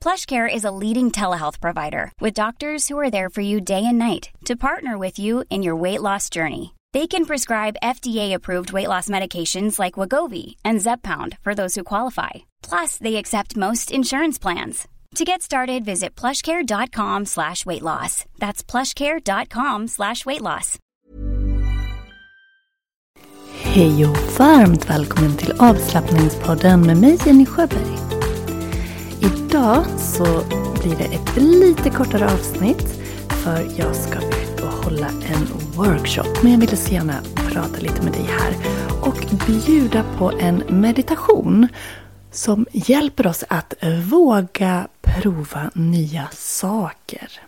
PlushCare is a leading telehealth provider with doctors who are there for you day and night to partner with you in your weight loss journey. They can prescribe FDA-approved weight loss medications like Wagovi and Zepbound for those who qualify. Plus, they accept most insurance plans. To get started, visit plushcare.com slash weight loss. That's plushcare.com slash weight loss. Hej och varmt välkommen till avslappningspodden med mig Jenny Sjöberg. Idag så blir det ett lite kortare avsnitt för jag ska ut och hålla en workshop. Men jag ville så gärna prata lite med dig här och bjuda på en meditation som hjälper oss att våga prova nya saker.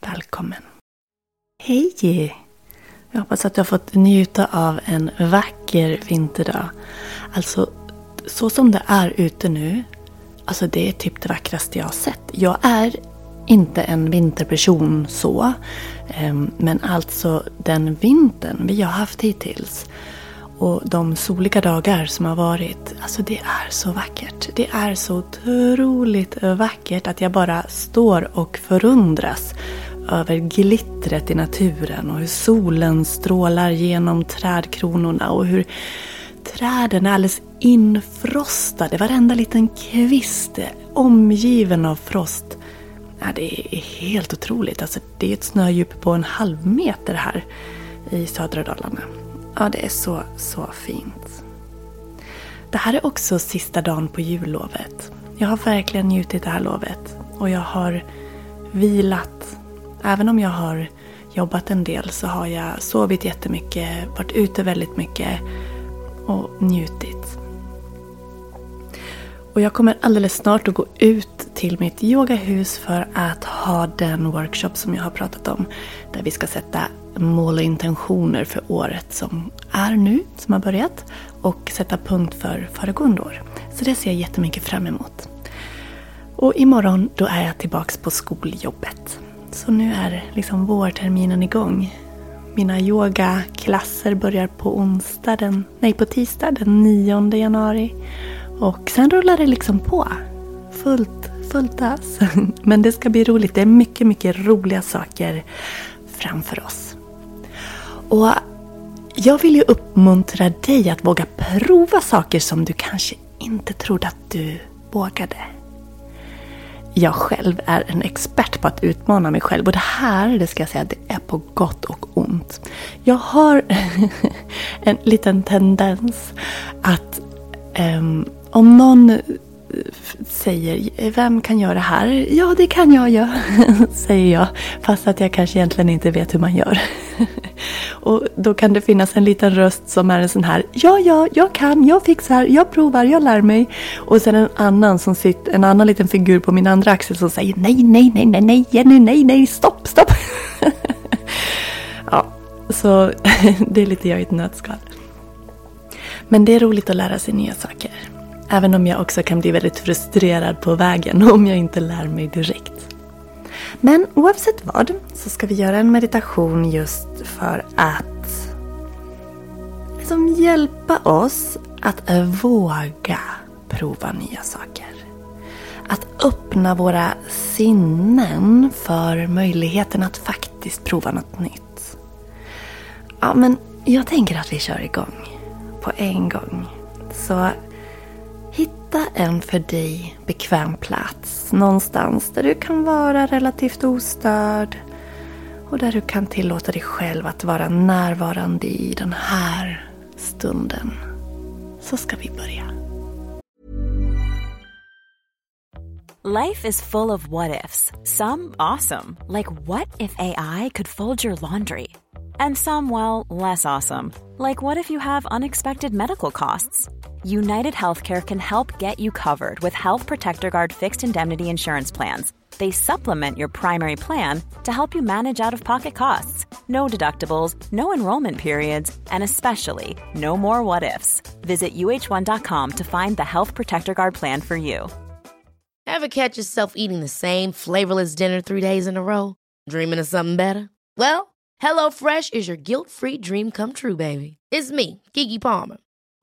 Välkommen! Hej! Jag hoppas att du har fått njuta av en vacker vinterdag. Alltså, så som det är ute nu, alltså det är typ det vackraste jag har sett. Jag är inte en vinterperson så, ehm, men alltså den vintern vi har haft hittills och de soliga dagar som har varit, alltså det är så vackert. Det är så otroligt vackert att jag bara står och förundras över glittret i naturen och hur solen strålar genom trädkronorna och hur träden är alldeles infrostade. Varenda liten kvist omgiven av frost. Ja, det är helt otroligt. Alltså, det är ett snödjup på en halv meter här i södra Dalarna. Ja, det är så, så fint. Det här är också sista dagen på jullovet. Jag har verkligen njutit det här lovet. Och jag har vilat. Även om jag har jobbat en del så har jag sovit jättemycket, varit ute väldigt mycket och njutit. Och jag kommer alldeles snart att gå ut till mitt yogahus för att ha den workshop som jag har pratat om. Där vi ska sätta mål och intentioner för året som är nu, som har börjat. Och sätta punkt för föregående år. Så det ser jag jättemycket fram emot. Och imorgon då är jag tillbaks på skoljobbet. Så nu är liksom vårterminen igång. Mina yogaklasser börjar på onsdag, den, nej på tisdag den 9 januari. Och sen rullar det liksom på. Fullt, fullt ös. Men det ska bli roligt. Det är mycket, mycket roliga saker framför oss. Och jag vill ju uppmuntra dig att våga prova saker som du kanske inte trodde att du vågade. Jag själv är en expert på att utmana mig själv och det här, det ska jag säga, det är på gott och ont. Jag har en liten tendens att um, om någon eh, säger eh, vem kan göra det här? Ja, det kan jag göra, säger jag. Fast att jag kanske egentligen inte vet hur man gör. Och då kan det finnas en liten röst som är en sån här Ja, ja, jag kan, jag fixar, jag provar, jag lär mig. Och sen en annan som sitter, en annan liten figur på min andra axel som säger Nej, nej, nej, nej, nej, Jenny, nej, nej, stopp, stopp. ja, så det är lite jag i ett nötskal. Men det är roligt att lära sig nya saker. Även om jag också kan bli väldigt frustrerad på vägen om jag inte lär mig direkt. Men oavsett vad så ska vi göra en meditation just för att liksom hjälpa oss att våga prova nya saker. Att öppna våra sinnen för möjligheten att faktiskt prova något nytt. Ja, men jag tänker att vi kör igång på en gång. Så Hitta en för dig bekväm plats någonstans där du kan vara relativt ostörd Och där du kan tillåta dig själv att vara närvarande i den här stunden. Så ska vi börja. Life is full of what ifs. Some awesome, like what if AI could fold your laundry? And some, well, less awesome, like what if you have unexpected medical costs? United Healthcare can help get you covered with Health Protector Guard fixed indemnity insurance plans they supplement your primary plan to help you manage out of pocket costs. No deductibles, no enrollment periods, and especially no more what ifs. Visit uh1.com to find the Health Protector Guard plan for you. Ever catch yourself eating the same flavorless dinner three days in a row? Dreaming of something better? Well, HelloFresh is your guilt free dream come true, baby. It's me, Gigi Palmer.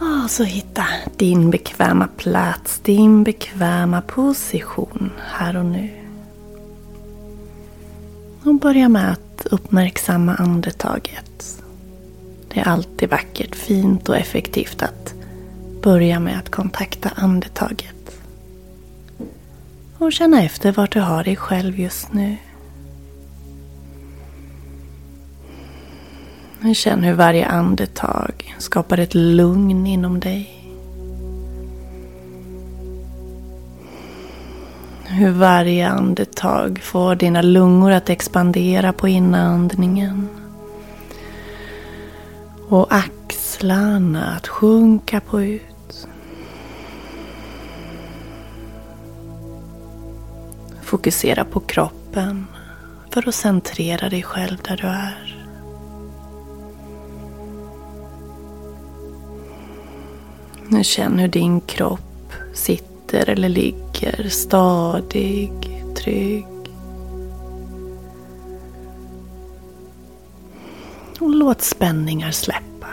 Och så hitta din bekväma plats, din bekväma position här och nu. Och börja med att uppmärksamma andetaget. Det är alltid vackert, fint och effektivt att börja med att kontakta andetaget. Och känna efter vart du har dig själv just nu. Känn hur varje andetag skapar ett lugn inom dig. Hur varje andetag får dina lungor att expandera på inandningen och axlarna att sjunka på ut. Fokusera på kroppen för att centrera dig själv där du är. Känn hur din kropp sitter eller ligger stadig, trygg. Och låt spänningar släppa.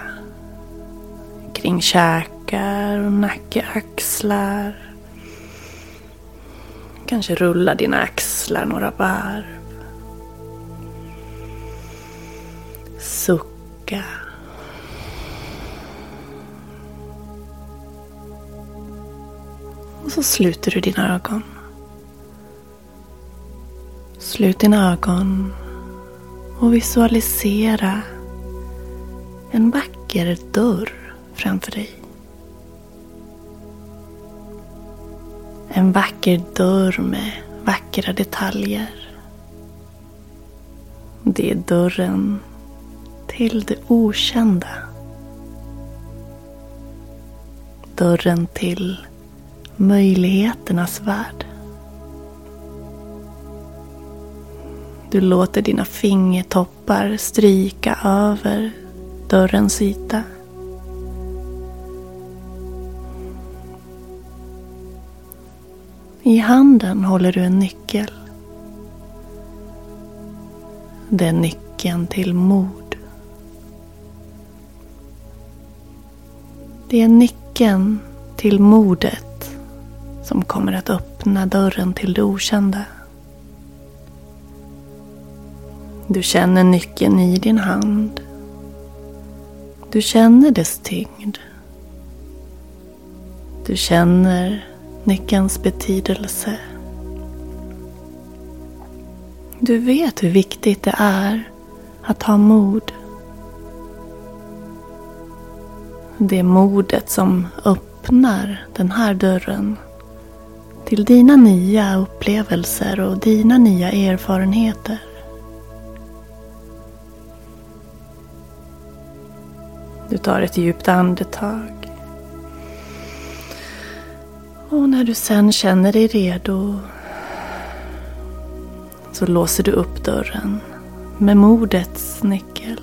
Kring käkar och nacke, axlar. Kanske rulla dina axlar några varv. Sucka. Och så sluter du dina ögon. Slut dina ögon och visualisera en vacker dörr framför dig. En vacker dörr med vackra detaljer. Det är dörren till det okända. Dörren till möjligheternas värld. Du låter dina fingertoppar stryka över dörrens yta. I handen håller du en nyckel. Det är nyckeln till mod. Det är nyckeln till modet som kommer att öppna dörren till det okända. Du känner nyckeln i din hand. Du känner dess tyngd. Du känner nyckelns betydelse. Du vet hur viktigt det är att ha mod. Det är modet som öppnar den här dörren till dina nya upplevelser och dina nya erfarenheter. Du tar ett djupt andetag. Och när du sen känner dig redo så låser du upp dörren med modets nyckel.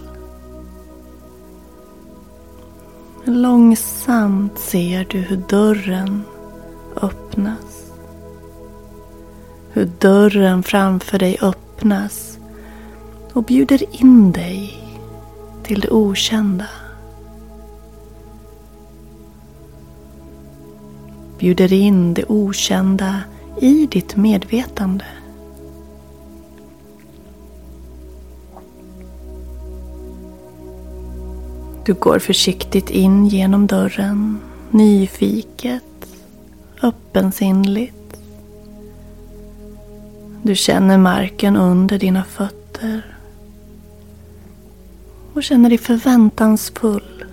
Långsamt ser du hur dörren öppnas. Hur dörren framför dig öppnas och bjuder in dig till det okända. bjuder in det okända i ditt medvetande. Du går försiktigt in genom dörren, nyfiket, öppensinnligt. Du känner marken under dina fötter och känner dig förväntansfull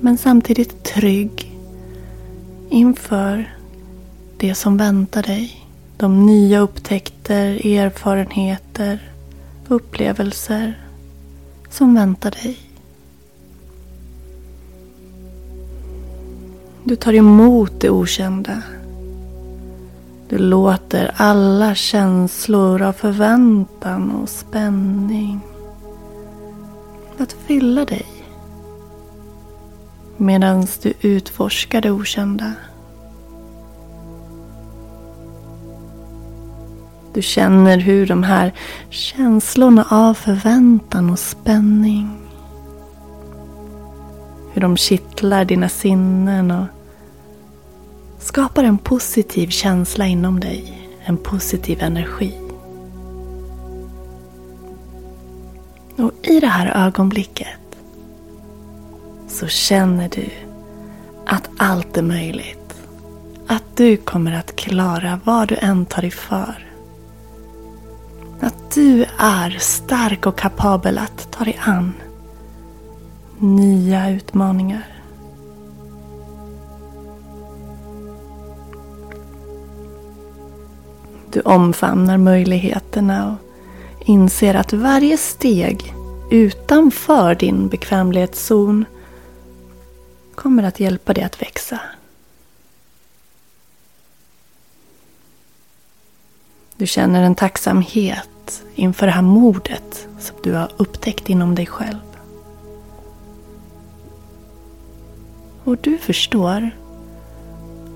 men samtidigt trygg inför det som väntar dig. De nya upptäckter, erfarenheter, upplevelser som väntar dig. Du tar emot det okända. Du låter alla känslor av förväntan och spänning att fylla dig. Medan du utforskar det okända. Du känner hur de här känslorna av förväntan och spänning hur de kittlar dina sinnen och skapar en positiv känsla inom dig. En positiv energi. Och i det här ögonblicket så känner du att allt är möjligt. Att du kommer att klara vad du än tar dig för. Att du är stark och kapabel att ta dig an nya utmaningar. Du omfamnar möjligheterna och inser att varje steg utanför din bekvämlighetszon kommer att hjälpa dig att växa. Du känner en tacksamhet inför det här modet som du har upptäckt inom dig själv. Och du förstår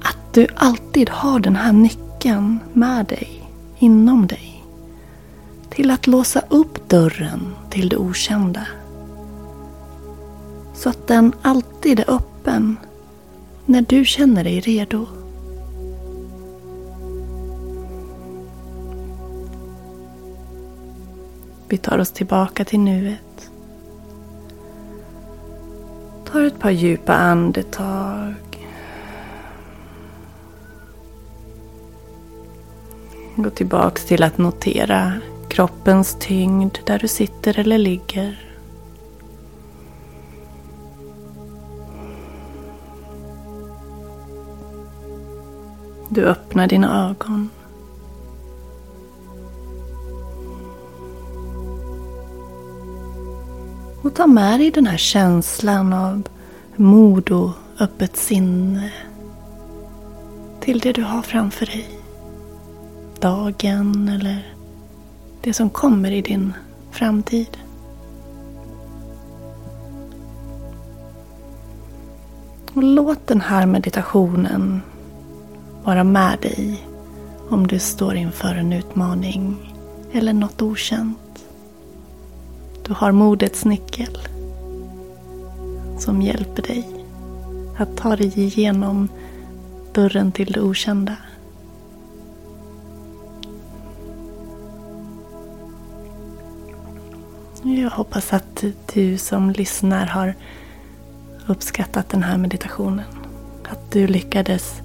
att du alltid har den här nyckeln med dig, inom dig. Till att låsa upp dörren till det okända. Så att den alltid är öppen när du känner dig redo. Vi tar oss tillbaka till nuet. tar ett par djupa andetag. Gå tillbaks till att notera kroppens tyngd där du sitter eller ligger. Du öppnar dina ögon. Och ta med dig den här känslan av mod och öppet sinne till det du har framför dig. Dagen eller det som kommer i din framtid. Och låt den här meditationen vara med dig om du står inför en utmaning eller något okänt. Du har modets nyckel som hjälper dig att ta dig igenom dörren till det okända. Jag hoppas att du som lyssnar har uppskattat den här meditationen. Att du lyckades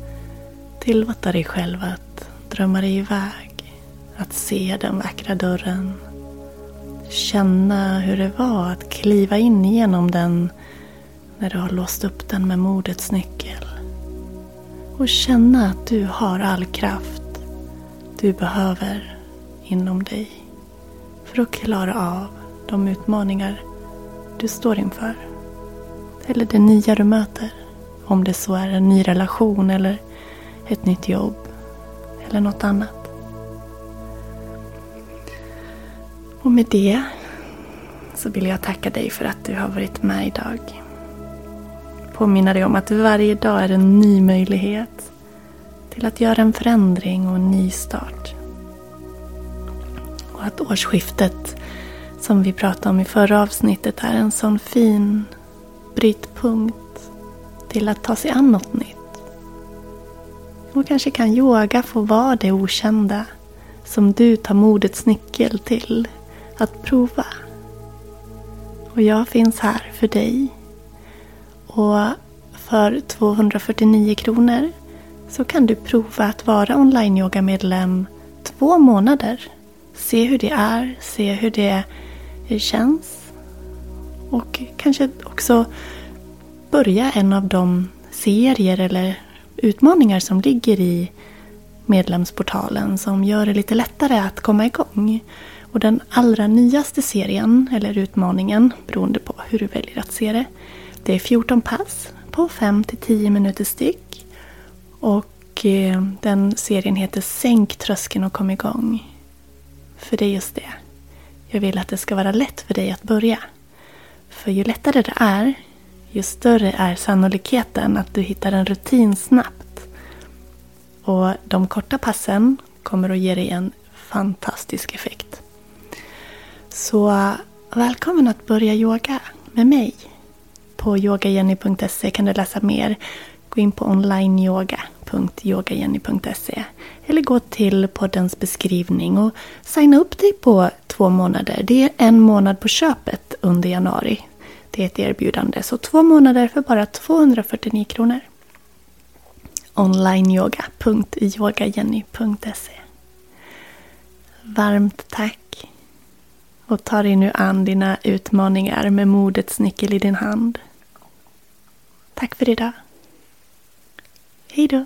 tillåta dig själv att drömma dig iväg. Att se den vackra dörren Känna hur det var att kliva in genom den när du har låst upp den med modets nyckel. Och känna att du har all kraft du behöver inom dig för att klara av de utmaningar du står inför. Eller det nya du möter. Om det så är en ny relation eller ett nytt jobb eller något annat. Och med det så vill jag tacka dig för att du har varit med idag. Påminna dig om att varje dag är en ny möjlighet till att göra en förändring och en ny start. Och att årsskiftet som vi pratade om i förra avsnittet är en sån fin brytpunkt till att ta sig an något nytt. Och kanske kan yoga få vara det okända som du tar modets nyckel till att prova. Och jag finns här för dig. Och för 249 kronor så kan du prova att vara online-yoga-medlem två månader. Se hur det är, se hur det det känns. Och kanske också börja en av de serier eller utmaningar som ligger i medlemsportalen som gör det lite lättare att komma igång. Och den allra nyaste serien, eller utmaningen, beroende på hur du väljer att se det, det är 14 pass på 5-10 minuter styck. Och eh, den serien heter Sänk tröskeln och kom igång. För det är just det. Jag vill att det ska vara lätt för dig att börja. För ju lättare det är, ju större är sannolikheten att du hittar en rutin snabbt. Och de korta passen kommer att ge dig en fantastisk effekt. Så välkommen att börja yoga med mig. På yogajenny.se kan du läsa mer. Gå in på www.yogajenny.se eller gå till poddens beskrivning och signa upp dig på två månader. Det är en månad på köpet under januari. Det är ett erbjudande, så två månader för bara 249 kronor. onlineyoga.yogajenny.se Varmt tack! Och ta dig nu an dina utmaningar med modets nyckel i din hand. Tack för idag. Hej då!